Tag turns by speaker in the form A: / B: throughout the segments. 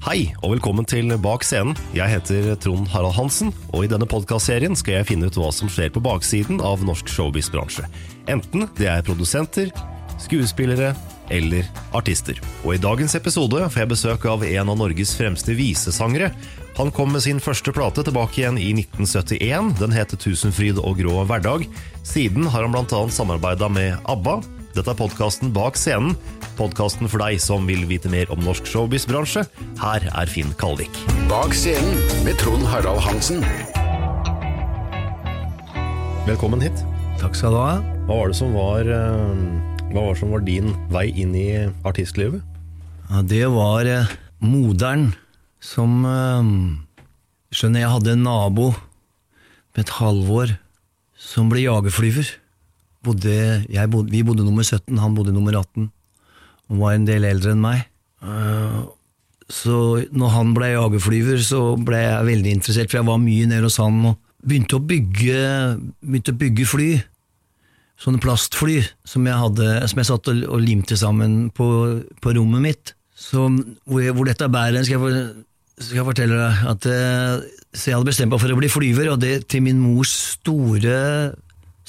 A: Hei, og velkommen til Bak scenen. Jeg heter Trond Harald Hansen, og i denne podkastserien skal jeg finne ut hva som skjer på baksiden av norsk showbiz-bransje. Enten det er produsenter, skuespillere eller artister. Og i dagens episode får jeg besøk av en av Norges fremste visesangere. Han kom med sin første plate tilbake igjen i 1971. Den heter Tusenfryd og grå hverdag. Siden har han bl.a. samarbeida med ABBA. Dette er podkasten Bak scenen. Podkasten for deg som vil vite mer om norsk showbiz-bransje. Her er Finn Kalvik.
B: Bak scenen med Trond Harald Hansen.
A: Velkommen hit.
C: Takk skal du ha.
A: Hva var det som var, eh, hva var, det som var din vei inn i artistlivet?
C: Ja, det var eh, moderen som eh, Skjønner, jeg hadde en nabo med et halvår som ble jagerflyver. Bodde, bodde, vi bodde nummer 17, han bodde nummer 18. Han var en del eldre enn meg. Eh, så når han ble jagerflyver, så ble jeg veldig interessert, for jeg var mye nede hos han og begynte å bygge, begynte å bygge fly. Sånne plastfly som jeg, hadde, som jeg satt og, limte sammen på, på rommet mitt. Så hvor, hvor dette bærer, skal skal jeg fortelle deg at eh, Så jeg hadde bestemt meg for å bli flyver, og det til min mors store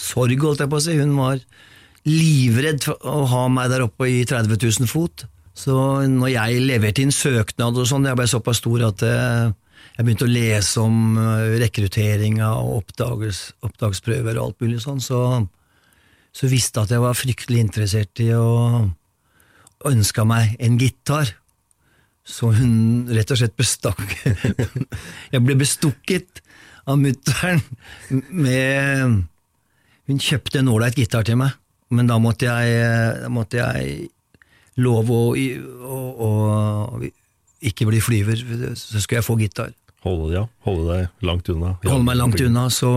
C: sorg, holdt jeg på å si. Hun var livredd for å ha meg der oppe i 30 000 fot. Så når jeg leverte inn søknad og sånn, jeg ble såpass stor at eh, jeg begynte å lese om eh, rekrutteringa og oppdagsprøver og alt mulig sånn, så, så visste jeg at jeg var fryktelig interessert i å ønska meg en gitar. Så hun rett og slett bestakk Jeg ble bestukket av mutter'n med Hun kjøpte en ålreit gitar til meg, men da måtte jeg, måtte jeg love å, å, å ikke bli flyver, så skulle jeg få gitar.
A: Holde, ja, holde deg langt unna.
C: Holde meg langt unna, så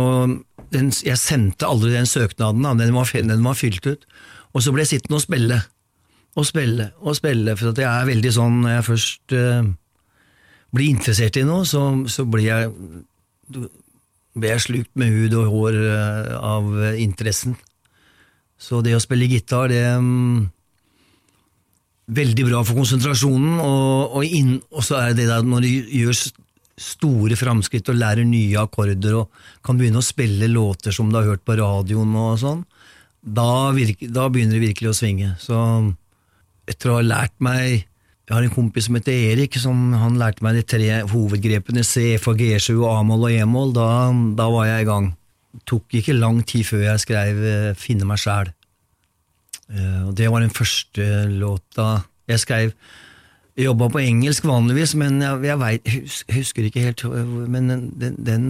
C: den, jeg sendte aldri den søknaden. Den, var, den var fylt ut. Og så ble jeg sittende og spille, og spille, og spille, for jeg er veldig sånn, når jeg først uh, blir interessert i noe, så, så blir jeg blir jeg slukt med hud og hår eh, av interessen. Så det å spille gitar, det er Veldig bra for konsentrasjonen, og, og, inn, og så er det det der når du gjør store framskritt og lærer nye akkorder og kan begynne å spille låter som du har hørt på radioen og sånn, da, virke, da begynner det virkelig å svinge. Så etter å ha lært meg Jeg har en kompis som heter Erik, som han lærte meg de tre hovedgrepene C for G7 og A-moll og E-moll. Da, da var jeg i gang. Det tok ikke lang tid før jeg skrev eh, Finne meg sjæl. Eh, og det var den første låta jeg skrev. Jeg jobba på engelsk vanligvis, men jeg, jeg, vet, husker ikke helt øh, Men den, den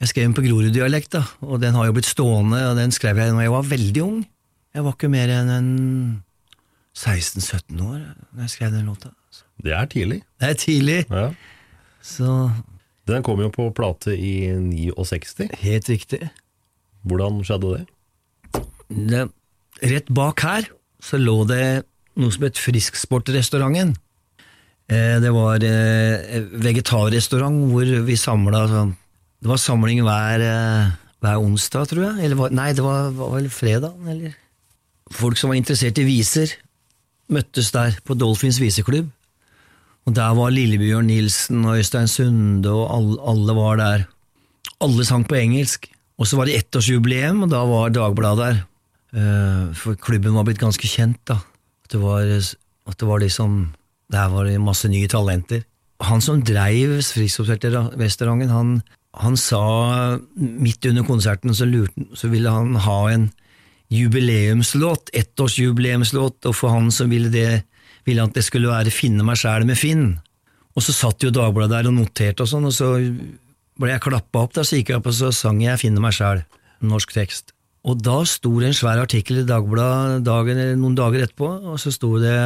C: Jeg skrev den på Grorud-dialekt, og den har jo blitt stående, og den skrev jeg da jeg var veldig ung. Jeg var ikke mer enn en 16-17 år da jeg skrev den låta.
A: Det er tidlig.
C: Det er tidlig,
A: Ja.
C: så
A: Den kom jo på plate i 69.
C: helt riktig.
A: Hvordan skjedde det?
C: det, rett bak her så lå det noe som het Frisksportrestauranten. Eh, det var eh, vegetarrestaurant hvor vi samla sånn Det var samling hver, eh, hver onsdag, tror jeg. Eller, nei, det var, var vel fredag, eller Folk som var interessert i viser, møttes der på Dolphins viseklubb. Og der var Lillebjørn Nilsen og Øystein Sunde, og alle, alle var der. Alle sang på engelsk. Og så var det ettårsjubileum, og da var Dagbladet der. Eh, For klubben var blitt ganske kjent, da. At det var, at det var liksom Der var det masse nye talenter. Han som dreiv Friskhoppsrestauranten, han, han sa midt under konserten så, lurte, så ville han ha en jubileumslåt, ettårsjubileumslåt, og for han som ville, det, ville at det skulle være Finne meg sjæl med Finn. Og så satt jo Dagbladet der og noterte og sånn, og så ble jeg klappa opp, da, så gikk jeg opp og så sang jeg Finne meg sjæl, norsk tekst. Og da sto det en svær artikkel i Dagbladet noen dager etterpå, og så sto det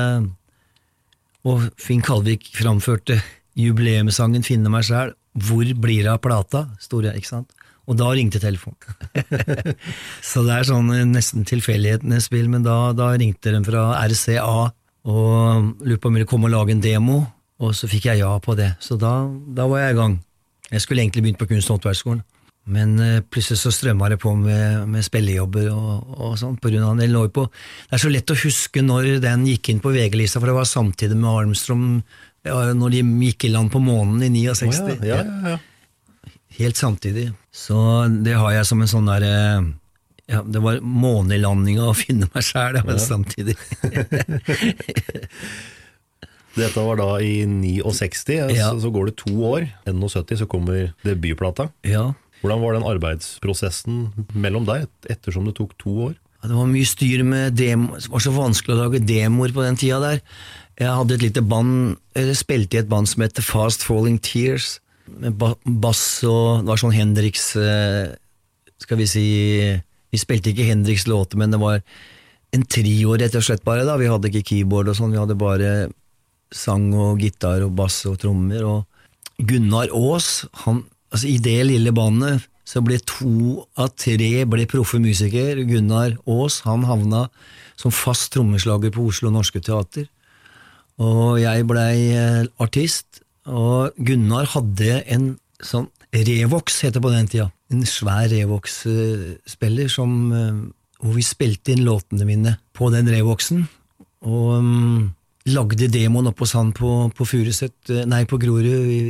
C: Og Finn Kalvik framførte jubileumssangen Finne meg sjæl. Hvor blir det av plata? sto det, ikke sant? Og da ringte telefonen. så det er sånn eh, nesten tilfeldighetenes spill, men da, da ringte de fra RCA og lurte på om jeg ville komme og lage en demo, og så fikk jeg ja på det. Så da, da var jeg i gang. Jeg skulle egentlig begynt på Kunst- og håndverksskolen, men eh, plutselig så strømma det på med, med spillejobber og, og sånn. På grunn av en lå år på Det er så lett å huske når den gikk inn på VG-lista, for det var samtidig med Armstrong, når de gikk i land på månen i 69.
A: Oh, ja, ja, ja.
C: Helt samtidig. Så det har jeg som en sånn derre ja, Det var månelandinga å finne meg sjæl, men samtidig.
A: Dette var da i 69,
C: Ja.
A: så, så går det to år. 71 så kommer debutplata.
C: ja.
A: Hvordan var den arbeidsprosessen mellom deg, ettersom det tok to år?
C: Ja, Det var mye styr med demo, det var så vanskelig å lage demoer på den tida der. Jeg hadde et lite band, eller spilte i et band som heter Fast Falling Tears, med bass og Det var sånn Hendrix eh, Skal vi si Vi spilte ikke Hendrix låter, men det var en trio rett og slett bare. da Vi hadde ikke keyboard og sånn, vi hadde bare sang og gitar og bass og trommer. Og Gunnar Aas, han, altså i det lille bandet så ble to av tre ble proffe musikere. Gunnar Aas han havna som fast trommeslager på Oslo Norske Teater. Og jeg blei eh, artist, og Gunnar hadde en sånn Revox, heter det på den tida. En svær Revox-spiller som eh, hvor vi spilte inn låtene mine på den Revoxen. Og um, lagde demoen oppe hos han på, på Furuset, eh, nei, på Grorud i,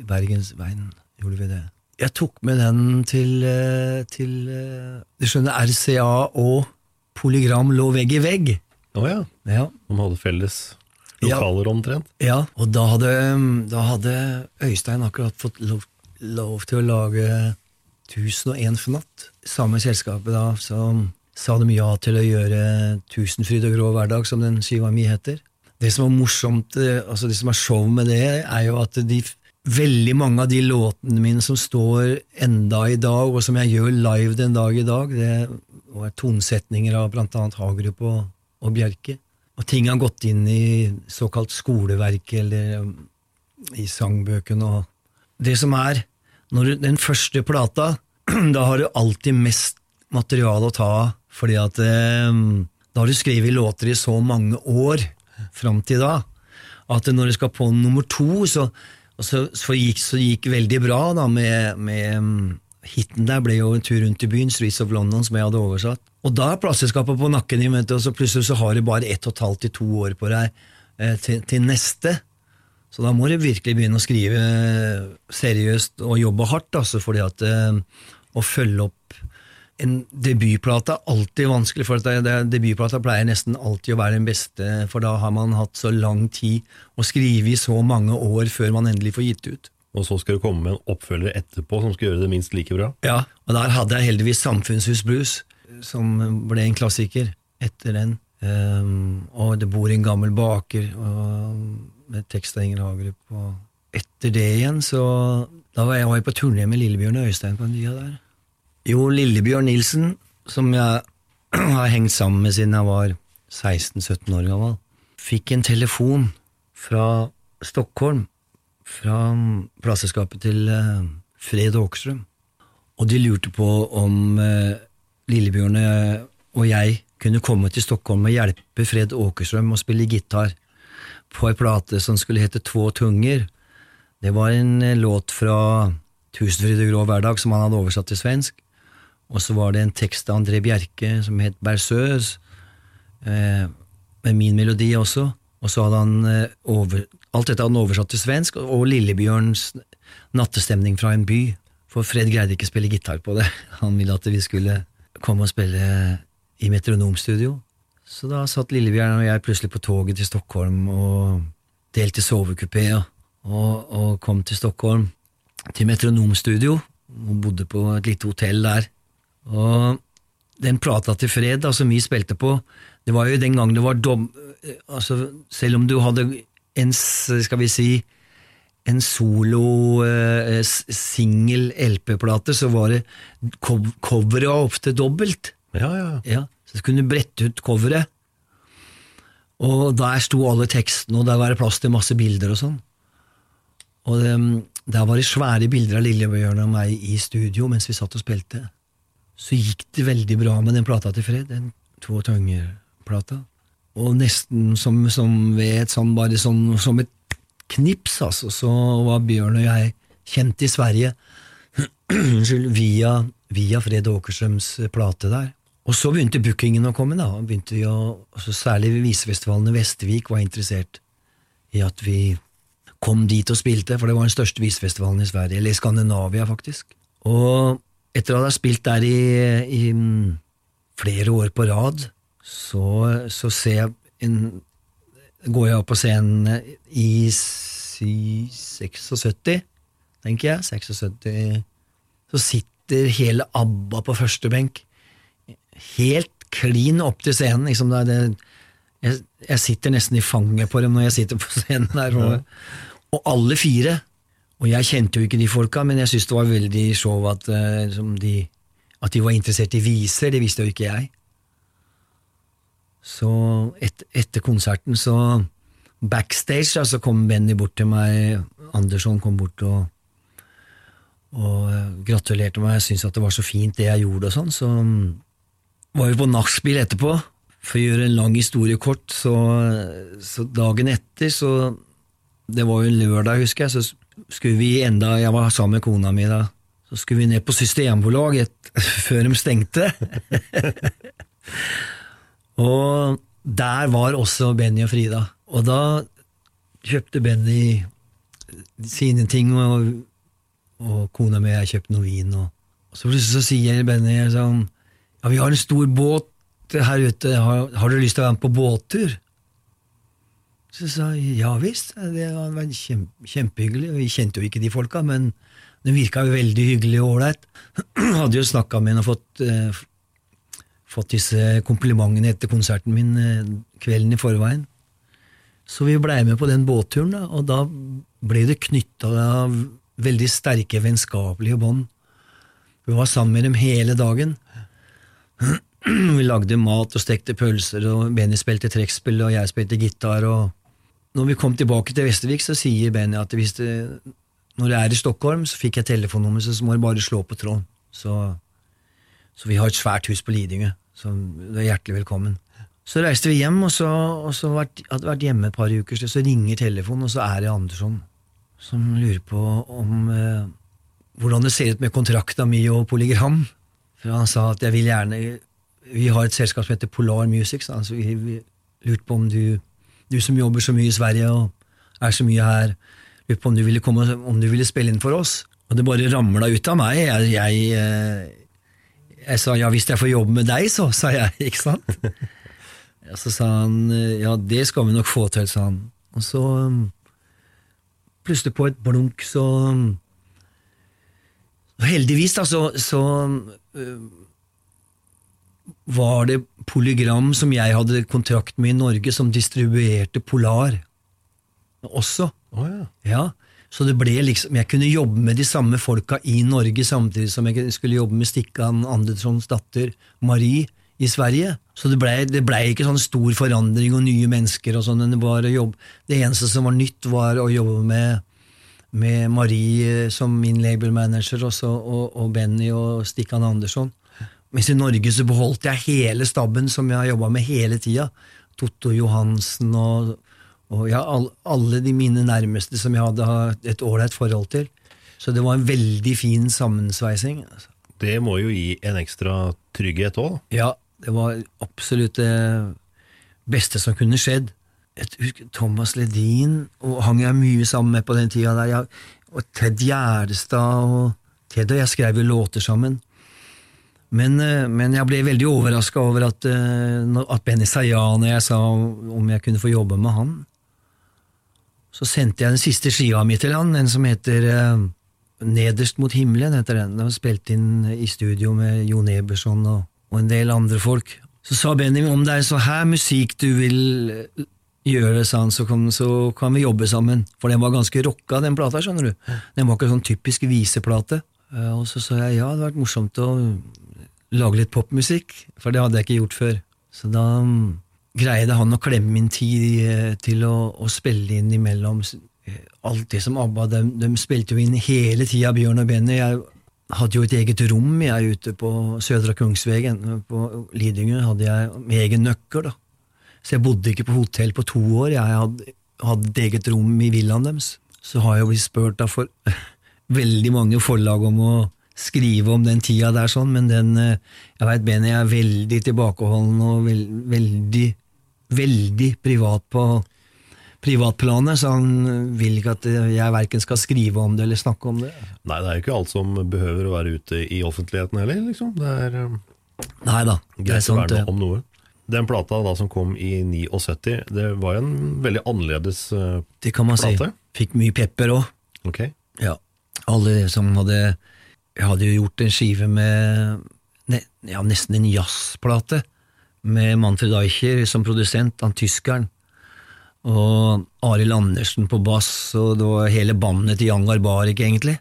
C: i Bergensveien. Gjorde vi det. Jeg tok med den til, eh, til eh, Du skjønner, RCA og Polygram lå vegg i vegg.
A: Å ja,
C: Ja.
A: de hadde felles
C: Ja.
A: lokaler omtrent.
C: Ja, og da hadde, da hadde Øystein akkurat fått lov, lov til å lage 1001 for natt. Samme selskapet da, som sa de ja til å gjøre Tusenfryd og grå hverdag, som den skiva mi heter. Det som var morsomt, eh, altså det som er show med det, er jo at de veldig mange av de låtene mine som står enda i dag, og som jeg gjør live den dag i dag, det er tonsetninger av blant annet Hagerup og, og Bjerke. Og ting har gått inn i såkalt skoleverk eller um, i sangbøkene og Det som er, når du, den første plata, da har du alltid mest materiale å ta av, fordi at um, da har du skrevet låter i så mange år fram til da, at når du skal på nummer to, så, så, så, gikk, så gikk veldig bra da med, med um, Hiten der ble jo en tur rundt i byen, Streets of London, som jeg hadde oversatt. Og da er plateselskapet på nakken din, og så plutselig så har du bare ett og et halvt til to år på deg eh, til, til neste. Så da må du virkelig begynne å skrive seriøst og jobbe hardt, altså, fordi at eh, å følge opp en debutplate er alltid vanskelig, for det, debutplata pleier nesten alltid å være den beste, for da har man hatt så lang tid å skrive i så mange år før man endelig får gitt ut.
A: Og så skal du komme med en oppfølger etterpå som skal gjøre det minst like bra.
C: Ja, og der hadde jeg heldigvis Samfunnshus Blues, som ble en klassiker etter den. Um, og Det bor en gammel baker, og, med tekst av Inger Hagerup. Og etter det igjen, så Da var jeg, var jeg på turné med Lillebjørn og Øystein på den tida der. Jo, Lillebjørn Nilsen, som jeg har hengt sammen med siden jeg var 16-17 år gammel, fikk en telefon fra Stockholm, fra plateselskapet til eh, Fred Åkerstrøm. Og de lurte på om eh, Lillebjørn eh, og jeg kunne komme til Stockholm og hjelpe Fred Åkerstrøm å spille gitar på ei plate som skulle hete Två tunger. Det var en låt fra Tusenfryd og grå hverdag som han hadde oversatt til svensk. Og så var det en tekst av André Bjerke som het Berceuse, med min melodi også. Og så hadde han over, alt dette hadde han oversatt til svensk, og Lillebjørns nattestemning fra en by. For Fred greide ikke å spille gitar på det. Han ville at vi skulle komme og spille i metronomstudio. Så da satt Lillebjørn og jeg plutselig på toget til Stockholm og delte sovekupé og, og kom til Stockholm, til metronomstudio, og bodde på et lite hotell der. Og den plata til Fred da, som vi spilte på, det var jo den gang det var dob... Altså, selv om du hadde en, skal vi si, en solo eh, singel LP-plate, så var det cov coveret var ofte dobbelt.
A: Ja, ja.
C: Ja, så du kunne brette ut coveret, og der sto alle tekstene, og der var det plass til masse bilder og sånn. Og det, der var det svære bilder av Lillebjørn og meg i studio mens vi satt og spilte. Så gikk det veldig bra med den plata til Fred, den To Tønger-plata. Og nesten som, som ved et sånn, bare sånn, som et knips, altså, så var Bjørn og jeg kjent i Sverige via, via Fred Åkerstrøms plate der. Og så begynte bookingen å komme, da. Begynte vi å, altså Særlig visefestivalen i Vestvik var interessert i at vi kom dit og spilte, for det var den største visefestivalen i Sverige, eller i Skandinavia, faktisk. Og etter å ha spilt der i, i mm, flere år på rad, så, så ser jeg en, går jeg opp på scenen i 76, tenker jeg. 76. Så sitter hele ABBA på første benk. Helt klin opp til scenen. Liksom det, jeg, jeg sitter nesten i fanget på dem når jeg sitter på scenen der. Og, og alle fire. Og jeg kjente jo ikke de folka, men jeg syntes det var veldig show at, uh, de, at de var interessert i viser. Det visste jo ikke jeg. Så et, etter konserten så Backstage så så kom Benny bort til meg, Andersson kom bort og, og eh, gratulerte meg. Jeg syntes at det var så fint det jeg gjorde og sånn. Så mm, var vi på nachspiel etterpå. For å gjøre en lang historie kort, så, så dagen etter, så Det var jo en lørdag, husker jeg, så skulle vi enda Jeg var sammen med kona mi da. Så skulle vi ned på Systembolag et, før de stengte. Og der var også Benny og Frida. Og da kjøpte Benny sine ting, og, og kona mi og jeg kjøpte noe vin. Og, og så plutselig så sier Benny sånn Ja, vi har en stor båt her ute, har, har du lyst til å være med på båttur? Så sa jeg ja visst, det var kjempe, kjempehyggelig. Vi kjente jo ikke de folka, men det virka jo veldig hyggelig og ålreit. Hadde jo snakka med henne og fått, eh, fått disse komplimentene etter konserten min eh, kvelden i forveien. Så vi blei med på den båtturen, da, og da ble det knytta veldig sterke vennskapelige bånd. Vi var sammen med dem hele dagen. Vi lagde mat og stekte pølser, og Benny spilte trekkspill, og jeg spilte gitar. og Når vi kom tilbake til Vestervik, så sier Benny at hvis det, når jeg er i Stockholm, så fikk jeg telefonnummer, så må du bare slå på tråden. Så, så vi har et svært hus på Lidingö, så du er hjertelig velkommen. Så reiste vi hjem, og så, og så vært, hadde vært hjemme et par uker, så ringer telefonen, og så er det Andersson som lurer på om eh, hvordan det ser ut med kontrakta mi og Polygram. For han sa at jeg vil gjerne Vi har et selskap som heter Polar Music, så altså, vi, vi lurte på om du, du som jobber så mye i Sverige og er så mye her, lurte på om du ville komme om du ville spille inn for oss. Og det bare ramla ut av meg. Jeg, jeg, eh, jeg sa ja, hvis jeg får jobbe med deg, så, sa jeg, ikke sant? Ja, så sa han ja, det skal vi nok få til, sa han. Og så um, plutselig på et blunk så um, Heldigvis, da, så, så øh, var det Polygram som jeg hadde kontrakt med i Norge, som distribuerte Polar også.
A: Oh, ja.
C: Ja, så det ble liksom, jeg kunne jobbe med de samme folka i Norge, samtidig som jeg skulle jobbe med Stikkan Anderssons datter Marie i Sverige. Så det blei ble ikke sånn stor forandring og nye mennesker. og sånn, Det det eneste som var nytt, var å jobbe med, med Marie som min label-manager også, og, og Benny og Stikkan Andersson. Mens i Norge så beholdt jeg hele stabben som jeg har jobba med hele tida. Totto Johansen og, og jeg, all, alle de mine nærmeste som jeg hadde et ålreit forhold til. Så det var en veldig fin sammensveising. altså.
A: Det må jo gi en ekstra trygghet òg.
C: Ja, det var absolutt det beste som kunne skjedd. Husker Thomas Ledin og hang jeg mye sammen med på den tida der. Jeg, og Ted Gjerdestad og Ted og jeg skrev jo låter sammen. Men, eh, men jeg ble veldig overraska over at, eh, at Benny når jeg sa om jeg kunne få jobbe med han. Så sendte jeg den siste skiva mi til han, den som heter uh, Nederst mot himmelen. heter Den Den var spilt inn i studio med Jon Eberson og, og en del andre folk. Så sa Benjamin om det er så her musikk du vil eh, gjøre, sa han, så kan, så kan vi jobbe sammen. For den var ganske rocka, den plata, skjønner du. Den var ikke sånn typisk viseplate. Uh, Og så sa jeg ja, det hadde vært morsomt å lage litt popmusikk, for det hadde jeg ikke gjort før. Så da mm, greide han å klemme inn tid eh, til å, å spille inn imellom eh, alt det som ABBA de, de spilte jo inn hele tida, Bjørn og Benny. Jeg hadde jo et eget rom jeg ute på Sødra Kungsvegen. På Lidingö hadde jeg med egen nøkkel. da. Så jeg bodde ikke på hotell på to år. Jeg hadde et eget rom i villaen deres. Så har jeg jo blitt spurt da for veldig mange forlag om å skrive om den tida der, sånn, men den eh, Jeg veit Benny er veldig tilbakeholden og veld, veldig, veldig privat på privatplanet, så han vil ikke at jeg verken skal skrive om det eller snakke om det.
A: Nei, det er jo ikke alt som behøver å være ute i offentligheten heller, liksom. Det er eh,
C: Nei da, det er sant. det.
A: om noe. Den plata da som kom i 79, det var jo en veldig annerledes plate?
C: Det kan man si. Fikk mye pepper òg.
A: Okay.
C: Ja. Alle som hadde Jeg hadde jo gjort en skive med ne, ja, nesten en jazzplate, med Manfred Eicher som produsent, han tyskeren. Og Arild Andersen på bass, og det var hele bandet til Jan Garbarek, egentlig,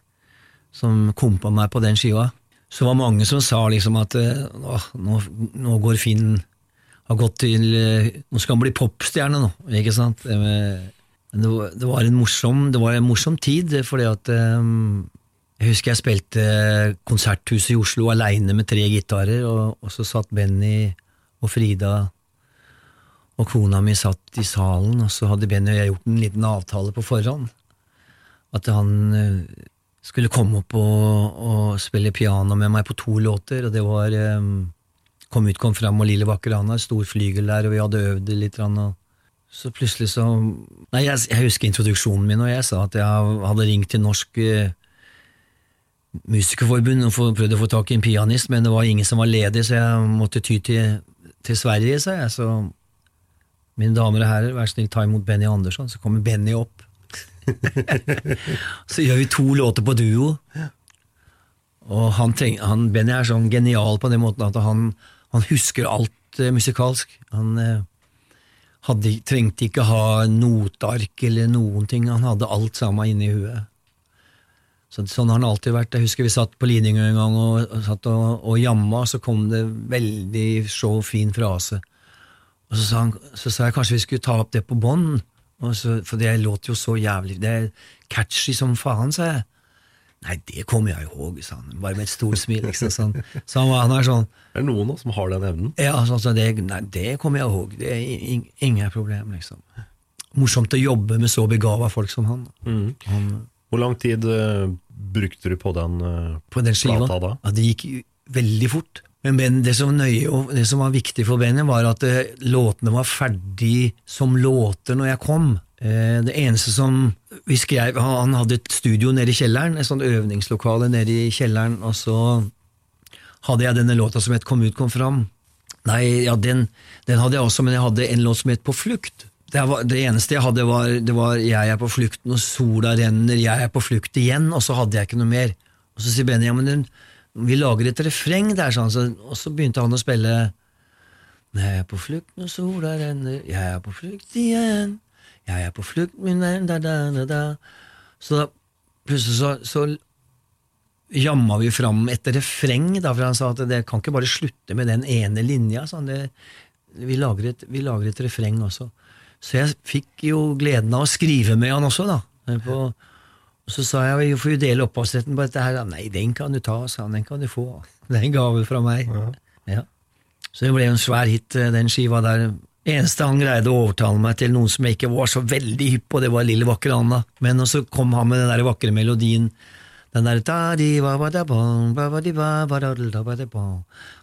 C: som kompa meg på den skiva. Så det var mange som sa liksom at eh, nå, nå går Finn har gått til eh, Nå skal han bli popstjerne nå, ikke sant? Det, men det, var, det, var en morsom, det var en morsom tid, fordi at um, Jeg husker jeg spilte Konserthuset i Oslo aleine med tre gitarer, og, og så satt Benny og Frida og kona mi satt i salen, og så hadde Benny og jeg gjort en liten avtale på forhånd. At han eh, skulle komme opp og, og spille piano med meg på to låter, og det var um, Kom ut, kom fram og Lille vakre Anna, stor flygel der, og vi hadde øvd litt. Og så plutselig så Nei, jeg, jeg husker introduksjonen min, og jeg sa at jeg hadde ringt til Norsk uh, Musikerforbund og prøvd å få tak i en pianist, men det var ingen som var ledig, så jeg måtte ty til, til Sverige, sa jeg. Så mine damer og herrer, vær så snill, ta imot Benny Andersson. Så kommer Benny opp. så gjør vi to låter på duo. Og han treng, han, Benny er sånn genial på den måten at han, han husker alt uh, musikalsk. Han uh, hadde, trengte ikke ha noteark eller noen ting, han hadde alt sammen inni huet. Så, sånn har han alltid vært. Jeg husker vi satt på Lidingø en gang og, og, satt og, og jamma, så kom det veldig så fin frase. Og så sa, han, så sa jeg kanskje vi skulle ta opp det på bånd, for det låter jo så jævlig Det er catchy som faen, sa jeg. Nei, det kommer jeg ihåg, sa han, bare med et stort smil. Liksom, sånn. Så han, han er sånn
A: Det er noen da, som har den evnen.
C: Ja, sånn, så det, nei, det kommer jeg ihåg. Det er in, ingen problem, liksom. Morsomt å jobbe med så begava folk som han. han
A: Hvor lang tid eh, brukte du på den eh,
C: på den skiva.
A: plata da?
C: Ja, det gikk veldig fort. Men ben, det som, nøye, og det som var viktig for bandet, var at eh, låtene var ferdig som låter når jeg kom. Det eneste som vi skrev Han han hadde et studio nede i kjelleren, et sånt øvingslokale nede i kjelleren, og så hadde jeg denne låta som het Kom ut, kom fram. Nei, ja, den, den hadde jeg også, men jeg hadde en låt som het På flukt. Det, var, det eneste jeg hadde, var, det var Jeg er på flukt når sola renner, jeg er på flukt igjen, og så hadde jeg ikke noe mer. Og så sier Benny ja, men vi lager et refreng der, sånn, så, og så begynte han å spille Jeg er på flukt når sola renner, jeg er på flukt igjen, jeg er på flukt, min da, da, da, da. Så da, plutselig så, så jamma vi fram et refreng, da, for han sa at det kan ikke bare slutte med den ene linja. Sånn, det, vi, lager et, vi lager et refreng også. Så jeg fikk jo gleden av å skrive med han også, da. På, og så sa jeg vi får jo dele opphavsretten på dette her. Nei, den kan du ta, sa han. Den kan du få. Det er en gave fra meg. Ja. Så det ble en svær hit, eh, den skiva der. Eneste han greide å overtale meg til noen som jeg ikke var så veldig hypp på, det var Lille vakre Anna. Men så kom han med den der vakre melodien. Den der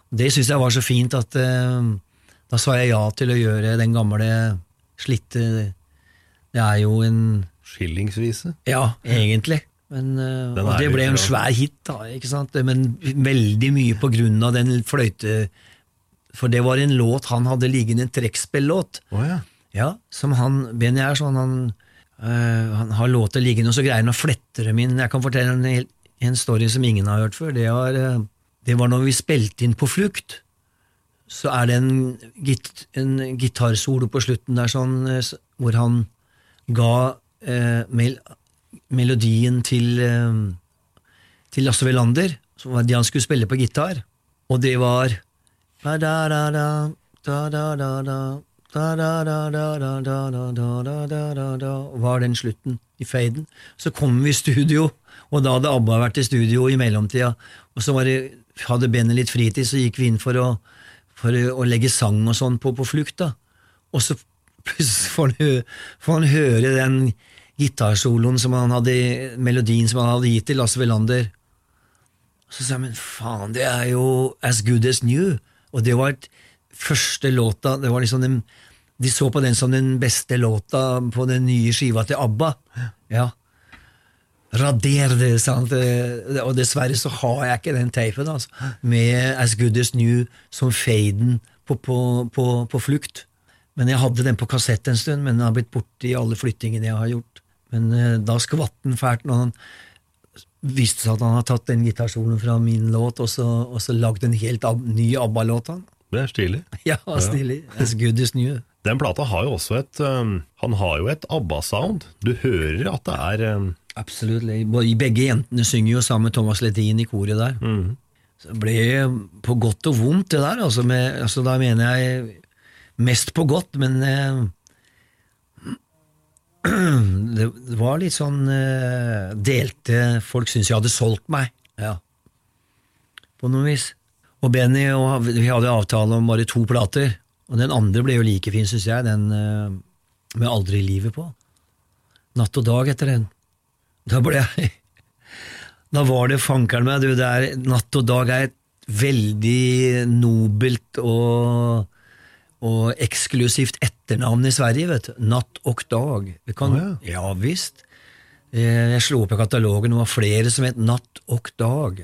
C: Det syns jeg var så fint at uh, da sa jeg ja til å gjøre den gamle slitte Det er jo en
A: Skillingsvise?
C: Ja, egentlig. Men, uh, og det ble en svær hit, da, ikke sant? men veldig mye på grunn av den fløyte... For det var en låt han hadde liggende, en trekkspillåt.
A: Oh, ja.
C: ja, som han, Benny er sånn, han, uh, han har låter liggende, og så greier han å flette dem inn. Jeg kan fortelle en, en story som ingen har hørt før. Det, var, det var når vi spilte inn På flukt. Så er det en, git, en gitarsolo på slutten der sånn, hvor han ga eh, mel melodien til, eh, til Lasse Welander, som var det han skulle spille på gitar, og det var var den slutten i faden. Så kom vi i studio, og da hadde ABBA vært i studio i mellomtida. Og så det, hadde bandet litt fritid, så gikk vi inn for å, for å legge sang og sånn på, på flukt. da. Og så plutselig får han, får han høre den gitarsoloen som han hadde, melodien som han hadde gitt til Lasse Velander. Så sa jeg men faen, det er jo As Good As New. Og det var et første låta det var liksom den, De så på den som den beste låta på den nye skiva til ABBA. Ja. Rader det, sant? Og dessverre så har jeg ikke den teipen, altså. Med As Good As New som faden på, på, på, på flukt. Men jeg hadde den på kassett en stund, men den har blitt borte i alle flyttingene jeg har gjort. Men uh, da skvatt den fælt når han viste seg at han har tatt den gitarsolen fra min låt og så, og så lagd en helt ab ny ABBA-låt.
A: Det er stilig.
C: Ja, stilig. As good as new.
A: Den plata har jo også et um, Han har jo et ABBA-sound. Du hører at det er um...
C: Absolutt. Begge jentene synger jo sammen med Thomas Ledin i koret der.
A: Mm.
C: Så det ble på godt og vondt, det der. Altså, med, altså Da mener jeg mest på godt, men eh, det var litt sånn eh, delte Folk syntes jeg hadde solgt meg, ja. På noe vis. Og Benny og vi hadde avtale om bare to plater, og den andre ble jo like fin, syns jeg, den eh, med Aldri livet på. Natt og dag etter den. Da ble jeg Da var det fankeren meg, du, det er Natt og dag er et veldig nobelt og og eksklusivt etternavn i Sverige, vet du. Natt og dag. Kan, oh, ja. ja visst. Eh, jeg slo opp i katalogen, det var flere som het Natt og dag.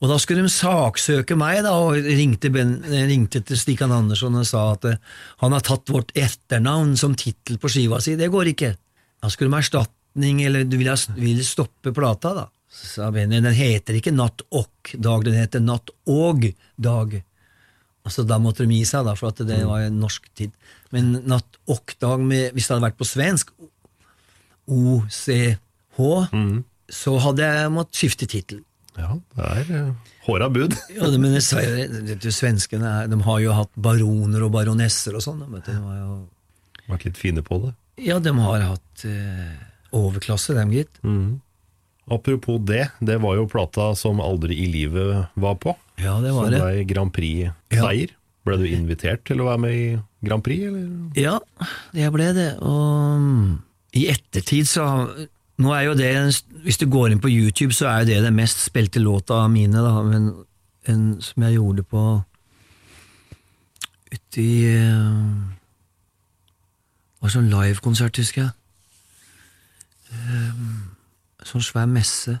C: Og da skulle de saksøke meg, da, og ringte, ben, ringte til Stikan Andersson og sa at eh, han har tatt vårt etternavn som tittel på skiva si. Det går ikke. Da skulle de ha erstatning, eller du vil, vil stoppe plata, da. Sa Benny. Den heter ikke Natt og dag, den heter Natt og dag. Altså, da måtte de gi seg, da, for det mm. var en norsk tid. Men natt og dag, med, hvis det hadde vært på svensk, OCH,
A: mm.
C: så hadde jeg måttet skifte tittel.
A: Ja, det er uh, håra bud.
C: ja, men det, Svenskene de har jo hatt baroner og baronesser og sånn. De har jo
A: Vært litt fine på det?
C: Ja, de har hatt uh, overklasse, dem, gitt.
A: Mm. Apropos det, det var jo plata som Aldri i livet var på.
C: Ja, det var
A: som
C: det.
A: ble Grand Prix-seier. Ja. Ble du invitert til å være med i Grand Prix, eller?
C: Ja, jeg ble det. Og mm, i ettertid så Nå er jo det Hvis du går inn på YouTube, så er jo det den mest spilte låta av mine, da, men, en, som jeg gjorde på Uti uh, Det var sånn livekonsert, husker jeg. Um, sånn svær messe.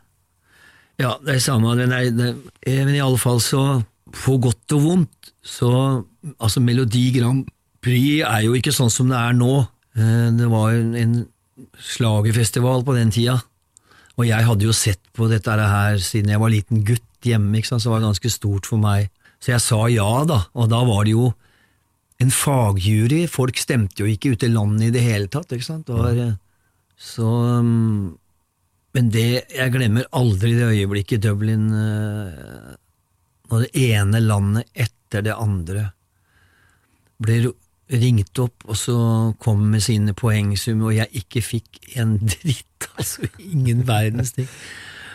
C: Ja, det er samme det, nei, det, Men i alle fall så, på godt og vondt, så Altså, Melodi Grand Prix er jo ikke sånn som det er nå. Eh, det var en slagerfestival på den tida, og jeg hadde jo sett på dette her siden jeg var liten gutt hjemme, ikke sant, så det var ganske stort for meg. Så jeg sa ja, da, og da var det jo en fagjury, folk stemte jo ikke ute i landet i det hele tatt, ikke sant. Det var, eh, så um, Men det, jeg glemmer aldri det øyeblikket i Dublin når det ene landet etter det andre ble ringt opp, og så kom med sine poengsummer, og jeg ikke fikk en dritt, altså ingen verdens ting.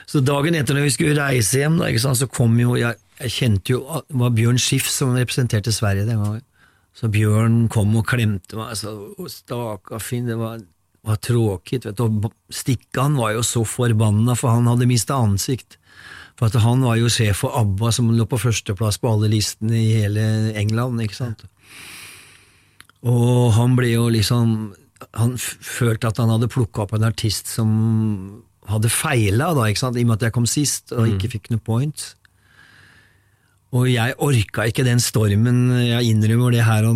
C: Så dagen etter når vi skulle reise hjem, da, sant, så kom jo jeg, jeg kjente jo at det var Bjørn Schiff som representerte Sverige den gangen. Så Bjørn kom og klemte meg, så staka Finn, det var, var tråkigt. Vet du. Stikkan var jo så forbanna, for han hadde mista ansikt. For at han var jo sjef for ABBA, som lå på førsteplass på alle listene i hele England. ikke sant? Og han ble jo liksom Han følte at han hadde plukka opp en artist som hadde feila, da, ikke sant? i og med at jeg kom sist og ikke fikk noe point. Og jeg orka ikke den stormen, jeg innrømmer det her og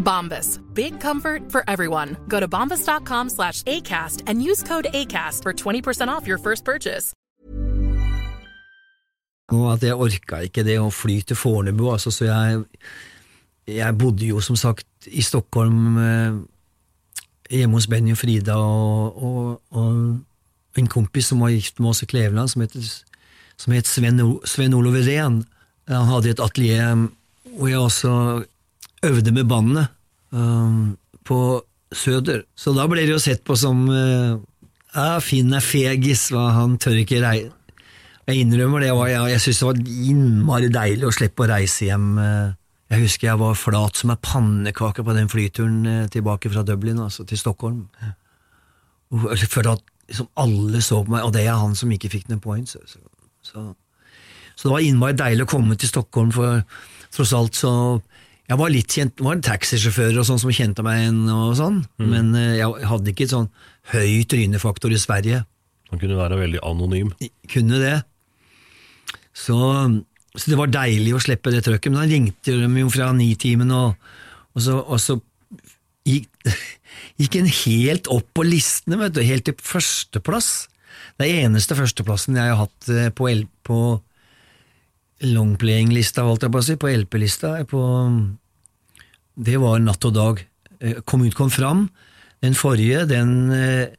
D: Bombas. Big comfort for everyone. Go to bombas.com slash ACAST and use code ACAST for 20% off your first purchase.
C: og at jeg orka ikke det å fly til Fornebu, altså, så jeg Jeg bodde jo som sagt i Stockholm eh, hjemme hos Benny og Frida og, og, og en kompis som var gift med oss i Kleveland, som het, som het Sven, Sven Olof Irén. Han hadde et atelier hvor jeg også øvde med bandet um, på Søder. Så da ble det jo sett på som uh, ja, Finn er fegis, han tør ikke reise jeg innrømmer det, jeg, jeg syntes det var innmari deilig å slippe å reise hjem. eh. Jeg husker jeg var flat som ei pannekake på den flyturen eh, tilbake fra Dublin altså, til Stockholm. Jeg følte at liksom, alle så på meg, og det er han som ikke fikk noen points. Så, så, så det var innmari deilig å komme til Stockholm, for tross alt så Jeg var litt kjent, var en taxisjåfør og sånn som kjente meg igjen, og sånn, men eh, jeg hadde ikke et sånn høy trynefaktor i Sverige
A: Han kunne være veldig anonym.
C: kunne det. Så, så det var deilig å slippe det trøkket, men da ringte de jo fra Nitimen, og, og, så, og så gikk, gikk en helt opp på listene, vet du, helt til førsteplass. Det er eneste førsteplassen jeg har hatt eh, på, på longplaying-lista, holdt jeg på å si, på LP-lista. på Det var Natt og dag. Kommune Kom ut, kom fram. Den forrige, den eh,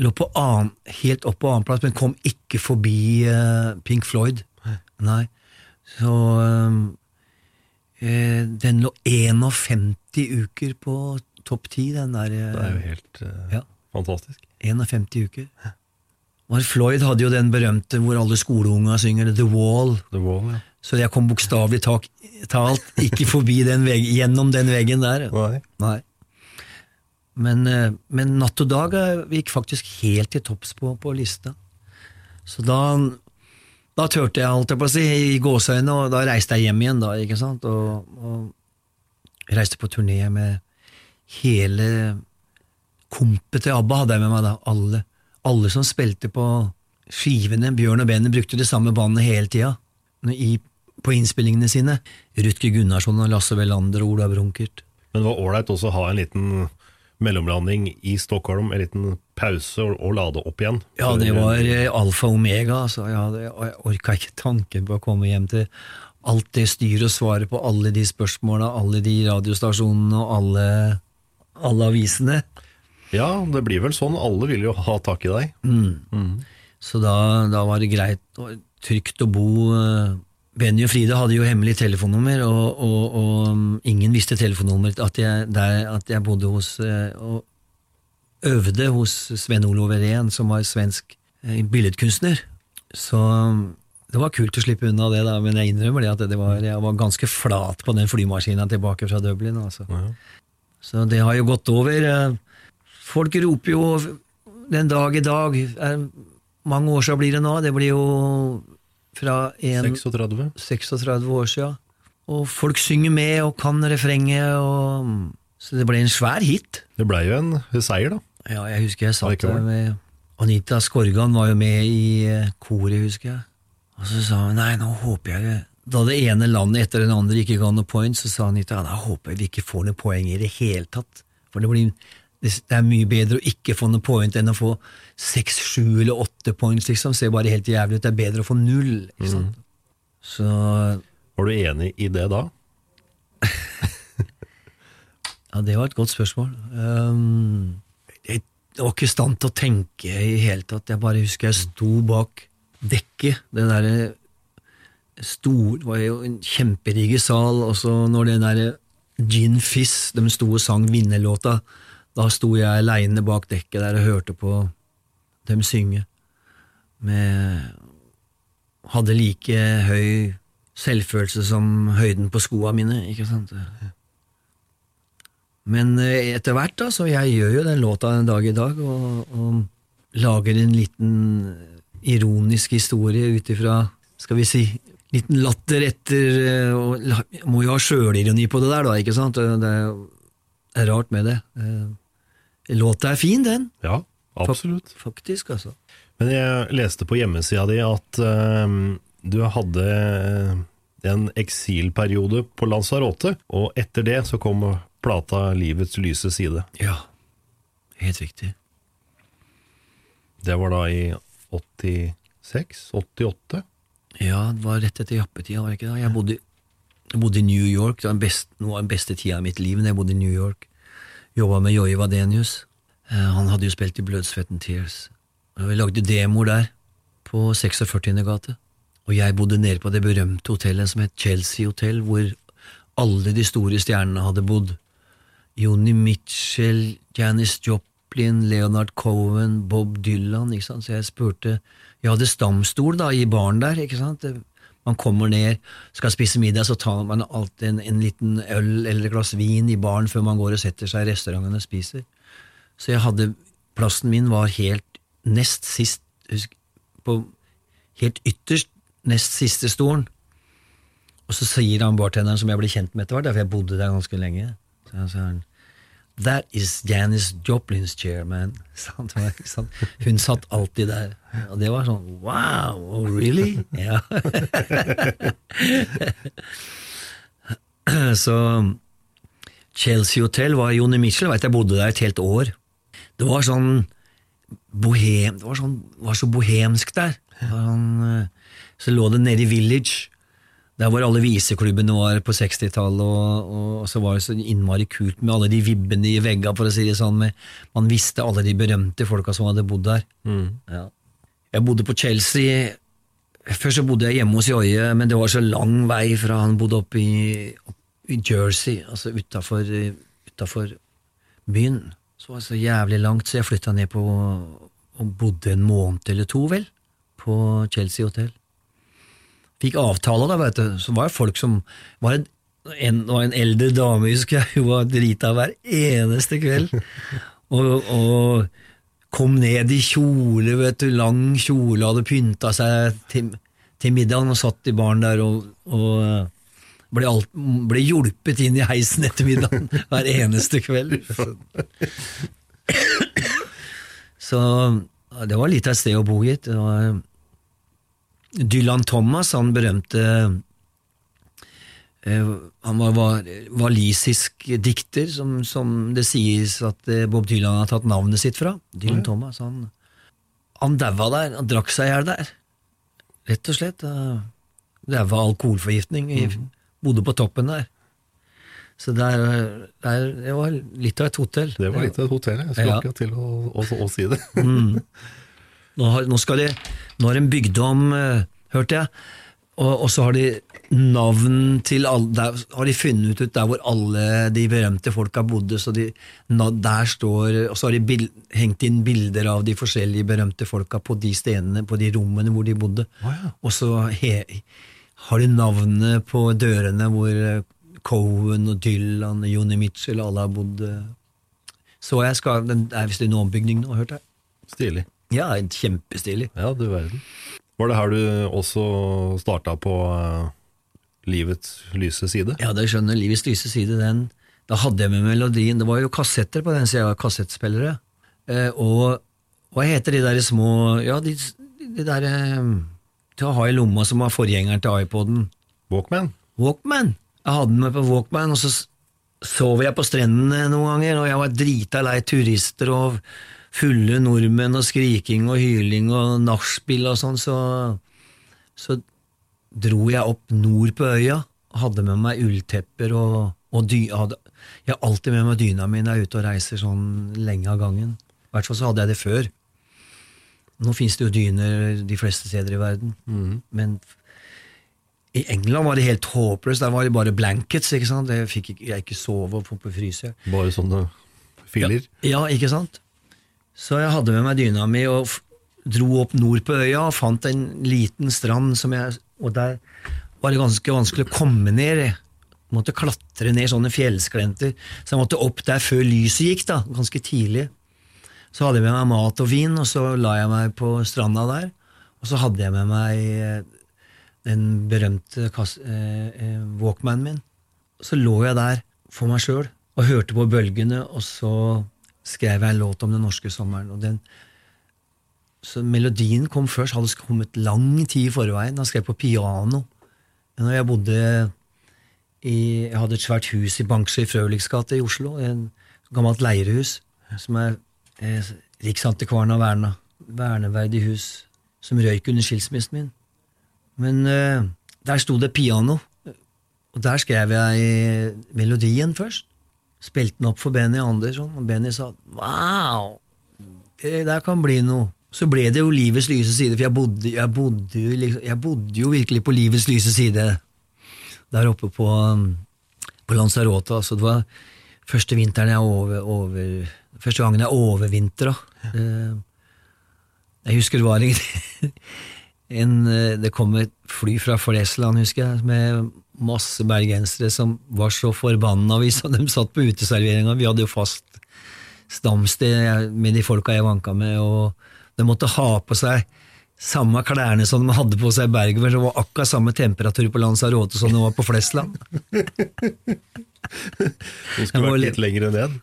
C: lå på annen, helt opp på annenplass, men kom ikke forbi eh, Pink Floyd. Nei. Så eh, eh, Den lå 51 uker på topp 10, den der. eh,
A: Det er jo helt eh,
C: Ja.
A: fantastisk.
C: 51 uker. Mark Floyd hadde jo den berømte hvor alle skoleunga synger The Wall.
A: The Wall, ja.
C: Så jeg kom bokstavelig talt ikke forbi den veggen, gjennom den veggen der.
A: Nei.
C: Nei. Men, eh, men Natt og dag eh, gikk faktisk helt til topps på, på lista. Så da, da turte jeg, holdt jeg på å si, i gåseøynene, og da reiste jeg hjem igjen, da, ikke sant, og, og reiste på turné med hele kompet til ABBA hadde jeg med meg da, alle. Alle som spilte på skivene, Bjørn og Benny brukte det samme bandet hele tida i, på innspillingene sine. Rutger Gunnarsson og Lasse Welander og Ola Brunkert.
A: Men det var ålreit også å ha en liten mellomlanding i Stockholm, en liten pause og, og lade opp igjen.
C: Ja, det var eh, alfa og omega. Så Jeg, hadde, jeg orka ikke tanken på å komme hjem til alt det styret og svare på alle de spørsmåla, alle de radiostasjonene og alle, alle avisene.
A: Ja, det blir vel sånn. Alle vil jo ha tak i deg.
C: Så da, da var det greit og trygt å bo. eh, Benny og Frida hadde jo hemmelig telefonnummer, og, og, og um, ingen visste telefonnummeret at at jeg bodde hos eh, og øvde hos Sven Olof Irén, som var svensk eh, billedkunstner. Så um, det var kult å slippe unna det, da, men jeg innrømmer det at det var, jeg var ganske flat på den flymaskina tilbake fra Dublin. Altså. Så det har jo gått over. Folk roper jo den dag i dag er, Mange år siden blir det nå. Det blir jo fra en
A: 36.
C: 36 år siden. Og folk synger med og kan refrenget, og så det ble en svær hit.
A: Det blei jo en seier, da.
C: Ja, jeg husker jeg satt der med Anita Skorgan var jo med i eh, koret, husker jeg. Og så sa hun nei, nå håper jeg Da det ene landet etter den andre ikke ga noe poeng, så sa Anita da håper jeg vi ikke får noe poeng i det hele tatt. For det, blir, det er mye bedre å ikke få noe point enn å få seks, sju eller åtte points, liksom. Ser bare helt jævlig ut. Det er bedre å få null. Sant? Så
A: Var du enig i det da?
C: Ja, det var et godt spørsmål. Um, jeg var ikke i stand til å tenke i hele tatt. Jeg bare husker jeg sto bak dekket. Det derre stor, Det var jo en kjemperige sal, og så når den derre Gin Fizz, de sto og sang vinnerlåta, da sto jeg aleine bak dekket der og hørte på dem synge. Med Hadde like høy selvfølelse som høyden på skoa mine, ikke sant? Men eh, etter hvert, da, så jeg gjør jo den låta en dag i dag, og, og lager en liten ironisk historie ut ifra, skal vi si, liten latter etter eh, og Må jo ha sjølironi på det der, da, ikke sant? Det er, rart med det. Eh, Låta er fin, den.
A: Ja, absolutt.
C: Faktisk, altså.
A: Men jeg leste på hjemmesida di at uh, du hadde en eksilperiode på Lanzarote, og etter det så kom plata Livets lyse side.
C: Ja, helt riktig.
A: Det var da i 86? 88?
C: Ja, det var rett etter jappetida, var det ikke det? Jeg bodde, jeg bodde i New York, det var den best, noe av den beste tida i mitt liv når jeg bodde i New York. Jobba med Joey Vadenius. Eh, han hadde jo spilt i Blood, Sweat and Tears. Vi lagde demoer der, på 46. gate. Og jeg bodde nede på det berømte hotellet som het Chelsea Hotel, hvor alle de store stjernene hadde bodd. Joni Mitchell, Janis Joplin, Leonard Cohen, Bob Dylan, ikke sant, så jeg spurte Jeg hadde stamstol da, i baren der, ikke sant. Man kommer ned, skal spise middag, så tar man alltid en, en liten øl eller et glass vin i baren før man går og setter seg i restauranten og spiser. Så jeg hadde Plassen min var helt nest sist, husk, på helt ytterst, nest siste stolen. Og så sier han bartenderen, som jeg ble kjent med etter hvert, for jeg bodde der ganske lenge, så han That is Janis Joplin's chair, man. Hun satt alltid der. Og det var sånn Wow, oh, really? Ja. så Chelsea Hotel var Joni Mitchell, vet jeg bodde der et helt år. Det var sånn bohem, det var, sånn, var så bohemsk der. Sånn, eh, så lå det nede i Village, der hvor alle viseklubbene var på 60-tallet, og, og så var det så innmari kult med alle de vibbene i veggene, for å si det sånn. Med, man visste alle de berømte folka som hadde bodd der. Ja. Jeg bodde på Chelsea. Først så bodde jeg hjemme hos Joie, men det var så lang vei fra han bodde oppe i, opp i Jersey, altså utafor byen. Så var det så jævlig langt, så jeg flytta ned på og bodde en måned eller to, vel, på Chelsea Hotel. Fikk avtale, da, vet du. Så var det folk som var en, en, var en eldre dame, husker jeg, hun var drita hver eneste kveld. Og, og kom ned i kjole, vet du, lang kjole, hadde pynta seg til, til middagen og satt i baren der og, og ble, alt, ble hjulpet inn i heisen etter middagen hver eneste kveld. Så det var litt av et sted å bo, gitt. Det var Dylan Thomas, han berømte eh, Han var, var walisisk dikter, som, som det sies at eh, Bob Dylan har tatt navnet sitt fra. Dylan Thomas, han, han daua der. Han drakk seg i hjel der. Rett og slett. det daua alkoholforgiftning. Mm. Bodde på toppen der. Så der, der, det var litt av et hotell.
A: Det var litt av et hotell, jeg skulle
C: Ja.
A: akkurat til å, å, å si det.
C: Mm. Nå har, nå, skal de, nå har de bygd om, eh, hørte jeg, Og, og så har de navn til alle Der har de funnet ut der hvor alle de berømte folka bodde, så de, der står Og så har de bild, hengt inn bilder av de forskjellige berømte folka på de stedene, på de rommene hvor de bodde. Og så he, har de navnene på dørene hvor eh, Cohen og Dylan og Joni Mitchell alle har bodd. eh. Så jeg skal, Det er visst en ombygning nå, hørte jeg.
A: Stilig.
C: Ja, kjempestilig.
A: Ja, du verden. Var det her du også starta på eh, livets lyse side?
C: Ja, det skjønner Livets lyse side, den. Da hadde jeg med melodien. Det var jo kassetter på den sida, kassettspillere. Eh, og hva heter de der små Ja, de, de der eh, til å ha i lomma som var forgjengeren til iPoden.
A: Walkman?
C: Walkman. Jeg hadde den med på Walkman, og så sov jeg på strendene noen ganger, og jeg var drita lei turister og fulle nordmenn og skriking og hyling og nachspiel og sånn, så, så dro jeg opp nord på øya, hadde med meg ulltepper og, og dy, hadde, Jeg har alltid med meg dyna mi når jeg er ute og reiser sånn lenge av gangen. I hvert fall så hadde jeg det før. Nå fins det jo dyner de fleste steder i verden, men i England var det helt håpløst. Der var det bare blankets. ikke sant? Jeg fikk ikke, jeg ikke sove og få på fryse.
A: Bare sånne filer?
C: Ja, ikke sant? Så jeg hadde med meg dyna mi og dro opp nord på øya og fant en liten strand som jeg Og der var det ganske vanskelig å komme ned. Jeg måtte klatre ned sånne fjellsklenter. Så jeg måtte opp der før lyset gikk, da, ganske tidlig. Så hadde jeg med meg mat og vin, og så la jeg meg på stranda der. Og så hadde jeg med meg eh, den berømte kass- eh, eh, walkmanen min. Så lå jeg der for meg sjøl og hørte på bølgene, og så skrev jeg en låt om den norske sommeren. og den så melodien kom først, hadde kommet lang tid i forveien. Han skrev på piano. Når jeg bodde i Jeg hadde et svært hus i Bangsjø i Frøliks gate i Oslo. En gammelt leirehus som er eh, Riksantikvaren av verna. Verneverdig hus som røyk under skilsmissen min. Men eh, der sto det piano, og der skrev jeg melodien først. Spilte den opp for Benny Andersson, og Benny sa wow, det der kan bli noe. Så ble det jo livets lyse side, for jeg bodde, jeg bodde, jo, liksom, jeg bodde jo virkelig på livets lyse side der oppe på, um, på Lanzarote. Altså det var første vinteren jeg over, over Første gangen jeg overvintra. Ja. Jeg husker det var en, en eh, Det kom et fly fra Flesland, husker jeg, med masse bergensere som var så forbanna hvis de satt på uteserveringa. Vi hadde jo fast stamsted med de folka jeg vanka med, og de måtte ha på seg samme klærne som de hadde på seg i Bergen, for det var akkurat samme temperatur på Lanzarote som det var på Flesland.
A: Du skulle vært litt lenger ned.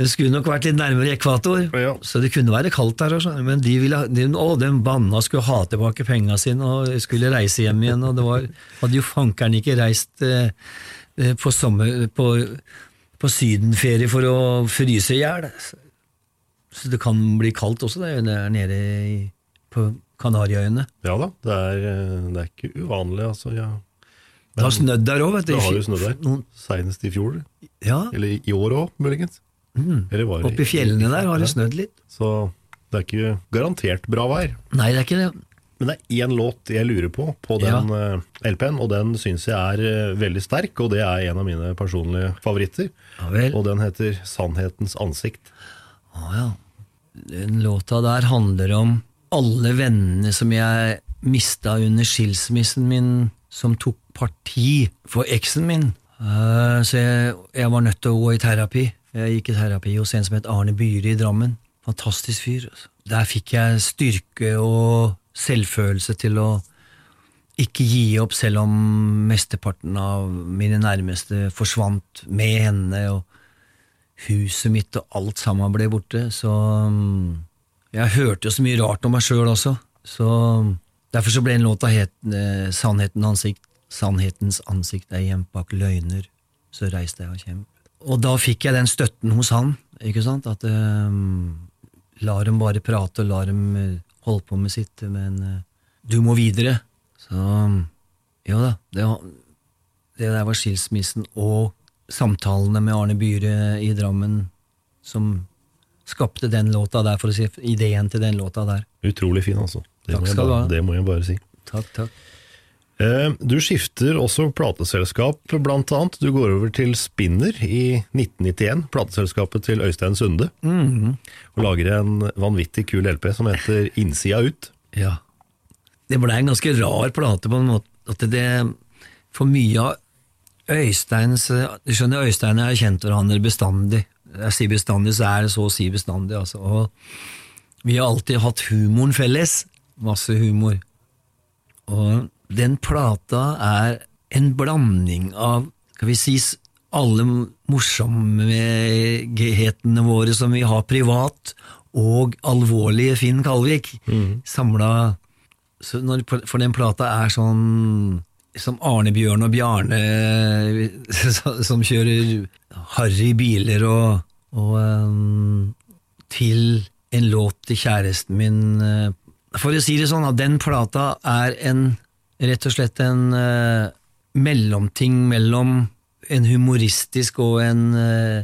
C: Det skulle nok vært litt nærmere ekvator, så det kunne være kaldt der. Også. Men de, ville, de, å, den banna skulle ha tilbake penga sine og skulle reise hjem igjen. Og det var, hadde jo fankeren ikke reist eh, eh, på, sommer, på, på sydenferie for å fryse i hjel. Så det kan bli kaldt også der, der nede i, på Kanariøyene.
A: Ja da, det er, eh, det er ikke uvanlig, altså. Ja.
C: Det har snødd der òg, vet du.
A: Det har jo snødd der. Senest i fjor.
C: Ja.
A: Eller i år òg, muligens.
C: Mm. I fjellene der har det snødd litt.
A: Så det er ikke garantert bra vær.
C: Nei, det er ikke det.
A: Men det er én låt jeg lurer på på den ja. LP-en, og den syns jeg er eh, veldig sterk, og det er en av mine personlige favoritter. Og den heter 'Sannhetens ansikt'.
C: Å ja. Den låta der handler om alle vennene som jeg mista under skilsmissen min, som tok parti for eksen min. Uh, så jeg, jeg var nødt til å gå i terapi. Jeg gikk i terapi hos en som het Arne Byhre i Drammen. Fantastisk fyr. altså. Der fikk jeg styrke og selvfølelse til å ikke gi opp, selv om mesteparten av mine nærmeste forsvant med henne. og huset mitt og alt sammen ble borte, så mm, Jeg hørte jo så mye rart om meg sjøl også, så derfor så ble en låta het eh, ansikt, Sannhetens ansikt er gjemt bak løgner, så reiste jeg og kjemp. Og da fikk jeg den støtten hos han, ikke sant, at um, la dem bare prate, og la dem eh, holde på med sitt, men uh, du må videre. Så ja da, det, det der var skilsmissen og samtalene med Arne Byhre i Drammen som skapte den låta der, for å si ideen til den låta der.
A: Utrolig fin, altså. Det,
C: Takk
A: må, jeg bare, det må jeg bare si.
C: Takk, takk.
A: Eh, Du skifter også plateselskap, blant annet. Du går over til Spinner i 1991, plateselskapet til Øystein Sunde,
C: Mhm.
A: og lager en vanvittig kul LP som heter Innsida ut.
C: Ja. Det ble en ganske rar plate på en måte. At det, for mye av Øysteins Du skjønner, Øystein er har kjent hverandre bestandig. Jeg sier bestandig, så er det så å si bestandig. Altså. Og vi har alltid hatt humoren felles. Masse humor. Og den plata er en blanding av skal vi si, alle morsomhetene våre som vi har privat, og alvorlige Finn Kalvik, samla For den plata er sånn som Arne Bjørn og Bjarne som kjører harry biler og, og um, til en låt til kjæresten min eh, For å si det sånn, at den plata er en rett og slett en uh, mellomting mellom en humoristisk og en, uh,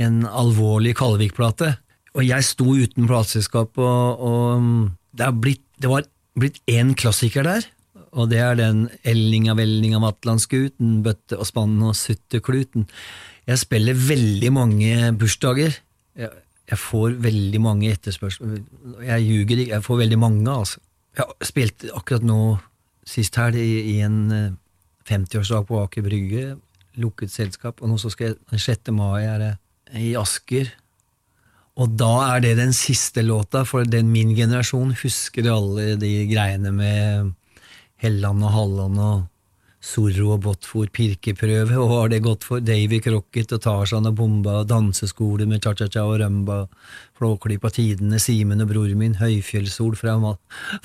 C: en alvorlig Kallevik-plate. Og jeg sto uten plateselskap, og, og mm, det, blitt, det var blitt én klassiker der, og det er den Ellinga vellinga vatlandskuten, bøtte og spann og suttekluten. Jeg spiller veldig mange bursdager. Jeg, jeg får veldig mange etterspørsmål. Jeg ljuger ikke, jeg får veldig mange, altså. Jeg spilte akkurat nå, sist helg, i, i en eh, 50-årsdag på Aker Brygge, lukket selskap, og nå så skal jeg, den 6. mai er det i Asker. Og da er det den siste låta, for den min generasjon husker alle de greiene med Helland og Halland og Zorro og Botfor, pirkeprøve, og har det gått for? Davy Crocket og Tarzan og Bomba, danseskole med cha-cha-cha og rømba, Flåklypa Tidene, Simen og bror min, Høyfjellssol fra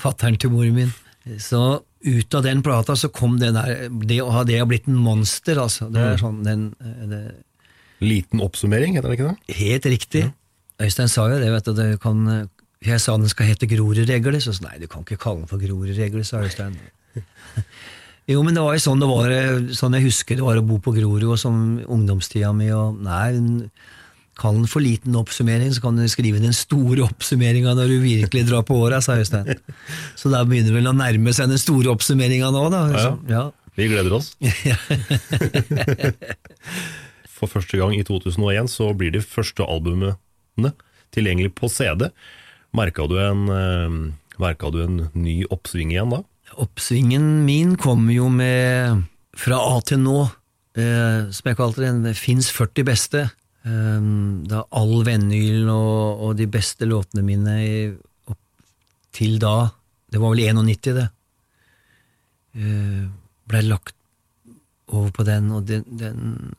C: fattern til mor min. Så ut av den plata så kom den der, det å ha det blitt en monster, altså. Det er sånn, den, det,
A: Liten oppsummering, heter det ikke det?
C: Helt riktig. Øystein sa jo det, vet du. Det kan, jeg sa den skal hete Grorudregler, så sa nei, du kan ikke kalle den for Grorudregler, sa Øystein. jo, men det var jo sånn det var, sånn jeg husker det var å bo på Grorud som ungdomstida mi, og nei, kall den for liten oppsummering, så kan du skrive den store oppsummeringa når du virkelig drar på åra, sa Øystein. Så da begynner vel å nærme seg den store oppsummeringa nå, da.
A: Ja.
C: Ja.
A: Vi gleder oss. For første gang i 2001 så blir de første albumene tilgjengelig på CD. Merka du en, eh, du en ny oppsving igjen da?
C: Oppsvingen min kom jo med fra A til nå, eh, som jeg kalte den, fins 40 beste. Eh, da all Vennyl og, og de beste låtene mine i, opp til da, det var vel 91 det, Uh, ble lagt over på den, og den, den,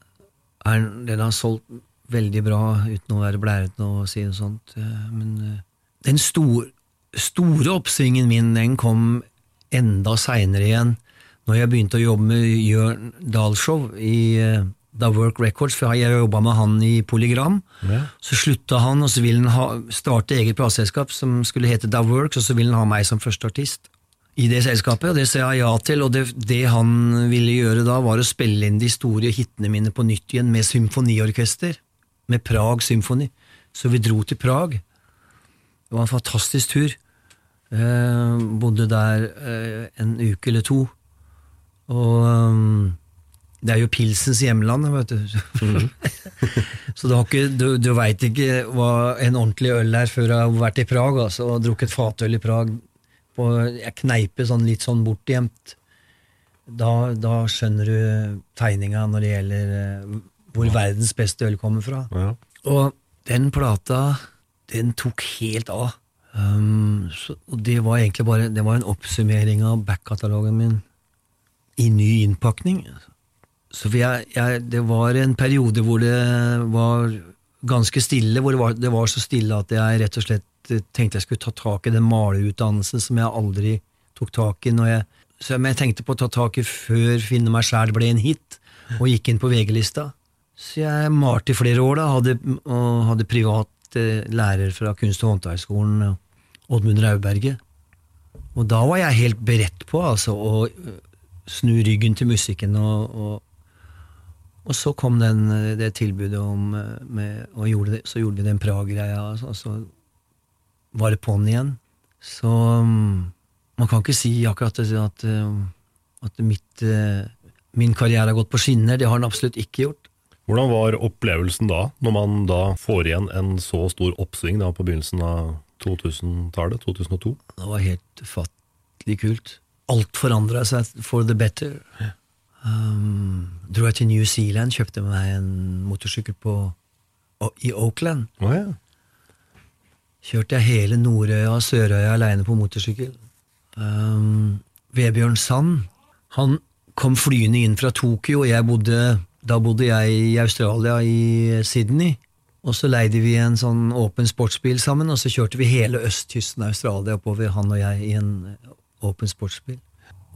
C: er, den har solgt veldig bra, uten å være blærete å si noe sånt. Uh, Men uh, den store, store oppsvingen min, den kom enda seinere igjen, når jeg begynte å jobbe med Jørn Dahlshow i eh, Da Work Records, for jeg jobba med han i Polygram. Så slutta han, og så ville han ha, starte eget plateselskap som skulle hete Da Works, og så ville han ha meg som første artist i det selskapet, og det sa jeg ja til. Og det, det han ville gjøre da, var å spille inn de store hitene mine på nytt igjen med symfoniorkester, med Prag Symfoni. Så vi dro til Prag. Det var en fantastisk tur. Eh, bodde der eh, en uke eller to. Og det er jo pilsens hjemland, vet du. så du, har ikke, du, du veit ikke hva en ordentlig øl er før du har vært i Prag, altså, og drukket fatøl i Prag på ei kneipe sånn litt sånn bortgjemt. Da, da skjønner du tegninga når det gjelder hvor hvor verdens beste øl kommer fra.
A: Ja.
C: Og den plata, den tok helt av. Um, så, og det var egentlig bare Det var en oppsummering av backkatalogen min i ny innpakning. Så jeg, jeg, det var en periode hvor det var ganske stille, hvor det var, det var så stille at jeg rett og slett eh, tenkte jeg skulle ta tak i den malerutdannelsen som jeg aldri tok tak i. Når jeg, men jeg tenkte på å ta tak i før Finne meg sjæl ble en hit, og gikk inn på VG-lista. Så jeg malte i flere år, da, hadde, og hadde privat eh, lærer fra Kunst- og håndverksskolen, Oddmund Rauberget. Og da var jeg helt beredt på altså, å øh, snu ryggen til musikken, og, og, og så kom den, øh, det tilbudet om øh, med, Og gjorde så gjorde vi den Prag-greia, og så var det på'n igjen. Så um, man kan ikke si akkurat at uh, at mitt, eh, min karriere har gått på skinner. Det har den absolutt ikke gjort.
A: Hvordan var opplevelsen da, når man da får igjen en så stor oppsving da på begynnelsen av 2000-tallet, 2002?
C: Det var helt ufattelig kult. Alt forandra seg for the better. Um, dro jeg til New Zealand, kjøpte meg en motorsykkel på, i Oakland.
A: Oh, ja.
C: Kjørte jeg hele Nordøya og Sørøya aleine på motorsykkel. Um, Vebjørn Sand han kom flyende inn fra Tokyo, og jeg bodde, da bodde jeg i Australia, i Sydney. Og så leide vi en sånn åpen sportsbil sammen, og så kjørte vi hele østkysten av Australia oppover, han og jeg, i en åpen sportsbil.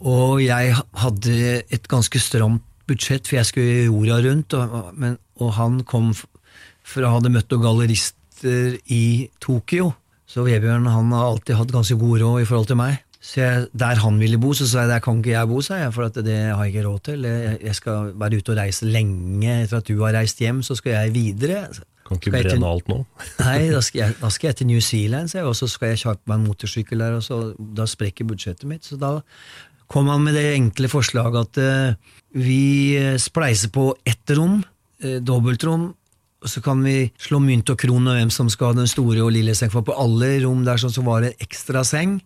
C: Og jeg hadde et ganske stramt budsjett, for jeg skulle jorda rundt, og, men, og han kom fra hadde møtt noen gallerister i Tokyo. Så Vebjørn han har alltid hatt ganske god råd i forhold til meg. Så jeg, Der han ville bo, så sa jeg der kan ikke jeg bo, sa jeg, for det har jeg ikke råd til. Jeg, jeg skal være ute og reise lenge etter at du har reist hjem, så skal jeg videre.
A: Kan ikke
C: brenne til-
A: alt nå.
C: Nei, da skal, jeg, da skal jeg til New Zealand, sa jeg, og så skal jeg kjøpe meg en motorsykkel der, og så, da sprekker budsjettet mitt. Så da kom han med det enkle forslaget at eh, vi eh, spleiser på ett rom, eh, dobbeltrom, og så kan vi slå mynt og kron og hvem som skal ha den store og lille seng, for på alle rom der sånn så var det ekstra seng,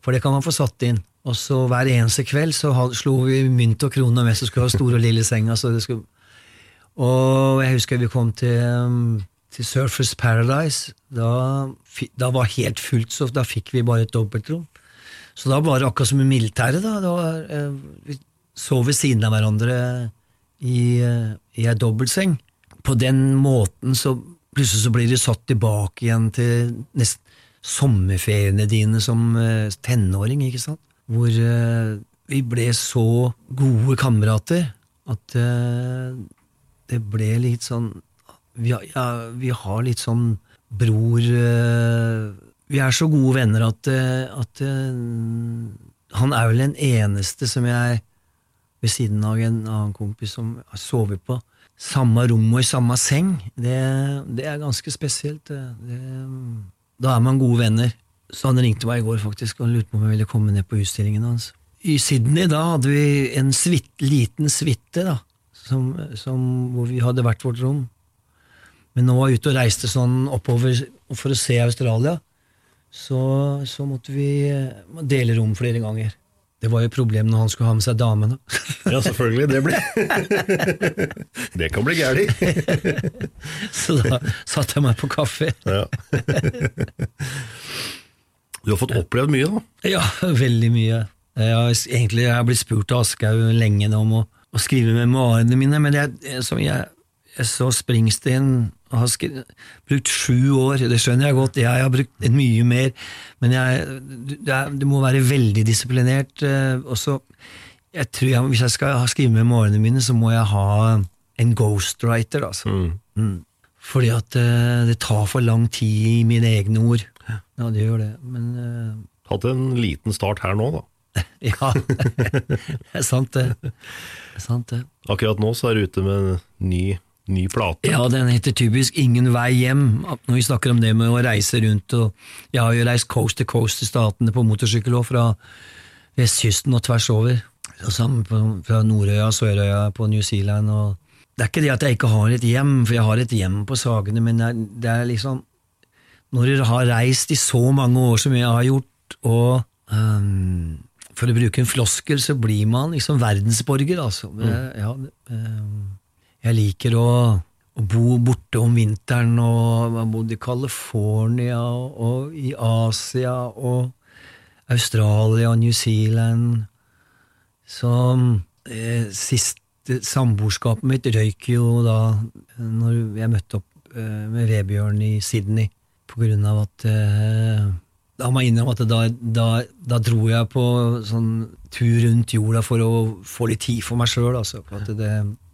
C: for det kan man få satt inn. Og så hver eneste kveld så slo vi mynt og kron om hvem som skulle ha store og lille seng. Altså skulle, og jeg husker vi kom til, til Surfers Paradise. Da, da var helt fullt, så da fikk vi bare et dobbeltrom. Så da var det akkurat som i militæret. da. Var, eh, vi sov ved siden av hverandre i, eh, i ei dobbeltseng. På den måten så plutselig så blir de satt tilbake igjen til nesten sommerferiene dine som eh, tenåring, ikke sant? Hvor eh, vi ble så gode kamerater at eh, det ble litt sånn vi har, ja, vi har litt sånn bror eh, Vi er så gode venner at, eh, at eh, Han er vel den eneste som jeg, ved siden av en annen kompis som har sovet på samme rom og i samme seng, det, det er ganske spesielt. Det, da er man gode venner. Så han ringte meg i går faktisk og lurte på om jeg ville komme ned på utstillingen hans. I Sydney da hadde vi en svitt, liten suite, hvor vi hadde hvert vårt rom. Men nå var jeg ute og reiste sånn oppover for å se Australia, så, så måtte vi eh, dele rom flere ganger. Det var jo problem når han skulle ha med seg damene.
A: Ja, selvfølgelig. Det ble Det kan bli gærent.
C: så da satte jeg meg på kaffe.
A: Ja. Du har fått opplevd mye, da.
C: Ja, veldig mye. Jeg har, egentlig, jeg har blitt spurt av Aschehoug lenge om å, å skrive memoarene mine, men jeg, som jeg, jeg så Springsteen har skri, brukt sju år, det skjønner jeg godt, jeg har brukt mye mer, men jeg, det, du må være veldig disiplinert. eh, Og så, jeg tror jeg, Hvis jeg skal skrive med målene mine, så må jeg ha en ghostwriter. Altså. Mm. Fordi at eh, det tar for lang tid i mine egne ord. Ja, det gjør det. Men uh...
A: Hatt en liten start her nå, da.
C: ja, det er sant det. Det er sant det.
A: Akkurat nå så er du ute med en ny, ny plate.
C: Ja, den heter typisk Ingen vei hjem. Når vi snakker om det med å reise rundt, og jeg har jo reist coast to coast i statene på motorsykkel òg, fra vestkysten og tvers over. Så sammen fra Nordøya, Sørøya, på New Zealand og Det er ikke det at jeg ikke har et hjem, for jeg har et hjem på Sagene, men det er, det er liksom Når du har reist i så mange år som jeg har gjort, og um, for å bruke en floskel, så blir man liksom verdensborger, altså. Mm. ja, ehm, jeg liker å, å bo borte om vinteren, og jeg har bodd i California, og, i Asia, og Australia og New Zealand. Så eh, siste samboerskapet mitt røyk jo da når jeg møtte opp eh, med Vebjørn i Sydney, på grunn av at eh, Da må jeg innrømme at da, da, da dro jeg på sånn tur rundt jorda for å få litt tid for meg sjøl. Altså, at det,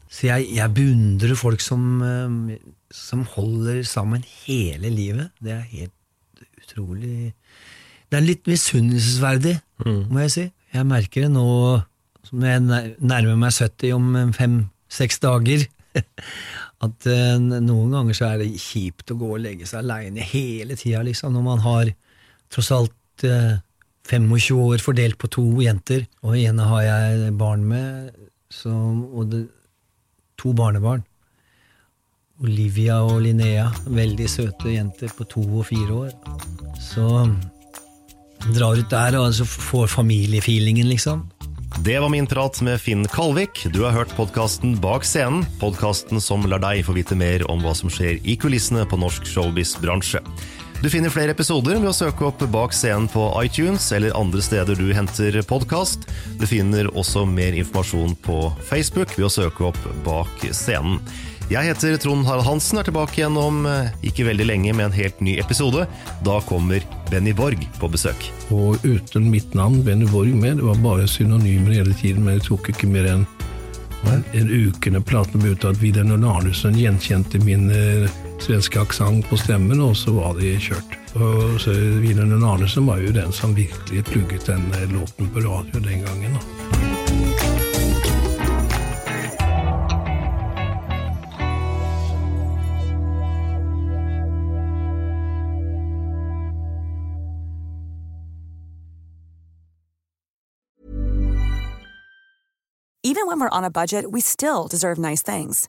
C: så jeg, jeg beundrer folk som, eh, som holder sammen hele livet. Det er helt utrolig Det er litt misunnelsesverdig, må jeg si. Jeg merker det nå som jeg nærmer meg 70 om fem-seks dager. At eh, noen ganger så er det kjipt å gå og legge seg aleine hele tida, liksom, når man har tross alt eh, 25 år fordelt på to jenter, og ene har jeg barn med, så, og det, to barnebarn. Olivia og Linnea, veldig søte jenter på to og fire år. Så drar ut der og altså får familiefeelingen, liksom.
A: Det var min prat med Finn Kalvik. Du har hørt podkasten Bak scenen, podkasten som lar deg få vite mer om hva som skjer i kulissene på norsk showbiz-bransje. Du finner flere episoder ved å søke opp Bak scenen på iTunes eller andre steder du henter podkast. Du finner også mer informasjon på Facebook ved å søke opp Bak scenen. Jeg heter Trond Harald Hansen, og er tilbake igjen om eh, ikke veldig lenge med en helt ny episode. Da kommer Benny Borg på besøk.
E: Og uten mitt navn, Benny Borg, med. Det var bare synonymer hele tiden, men det tok ikke mer enn en uke når platen ble ute at Vidar Arnesen gjenkjente min eh, svenske aksent på stemmen, og så var de kjørt. Og så Vidar Arnesen var jo den som virkelig plugget den eh, låten på radio den gangen. da.
F: Even when we're on a budget, we still deserve nice things.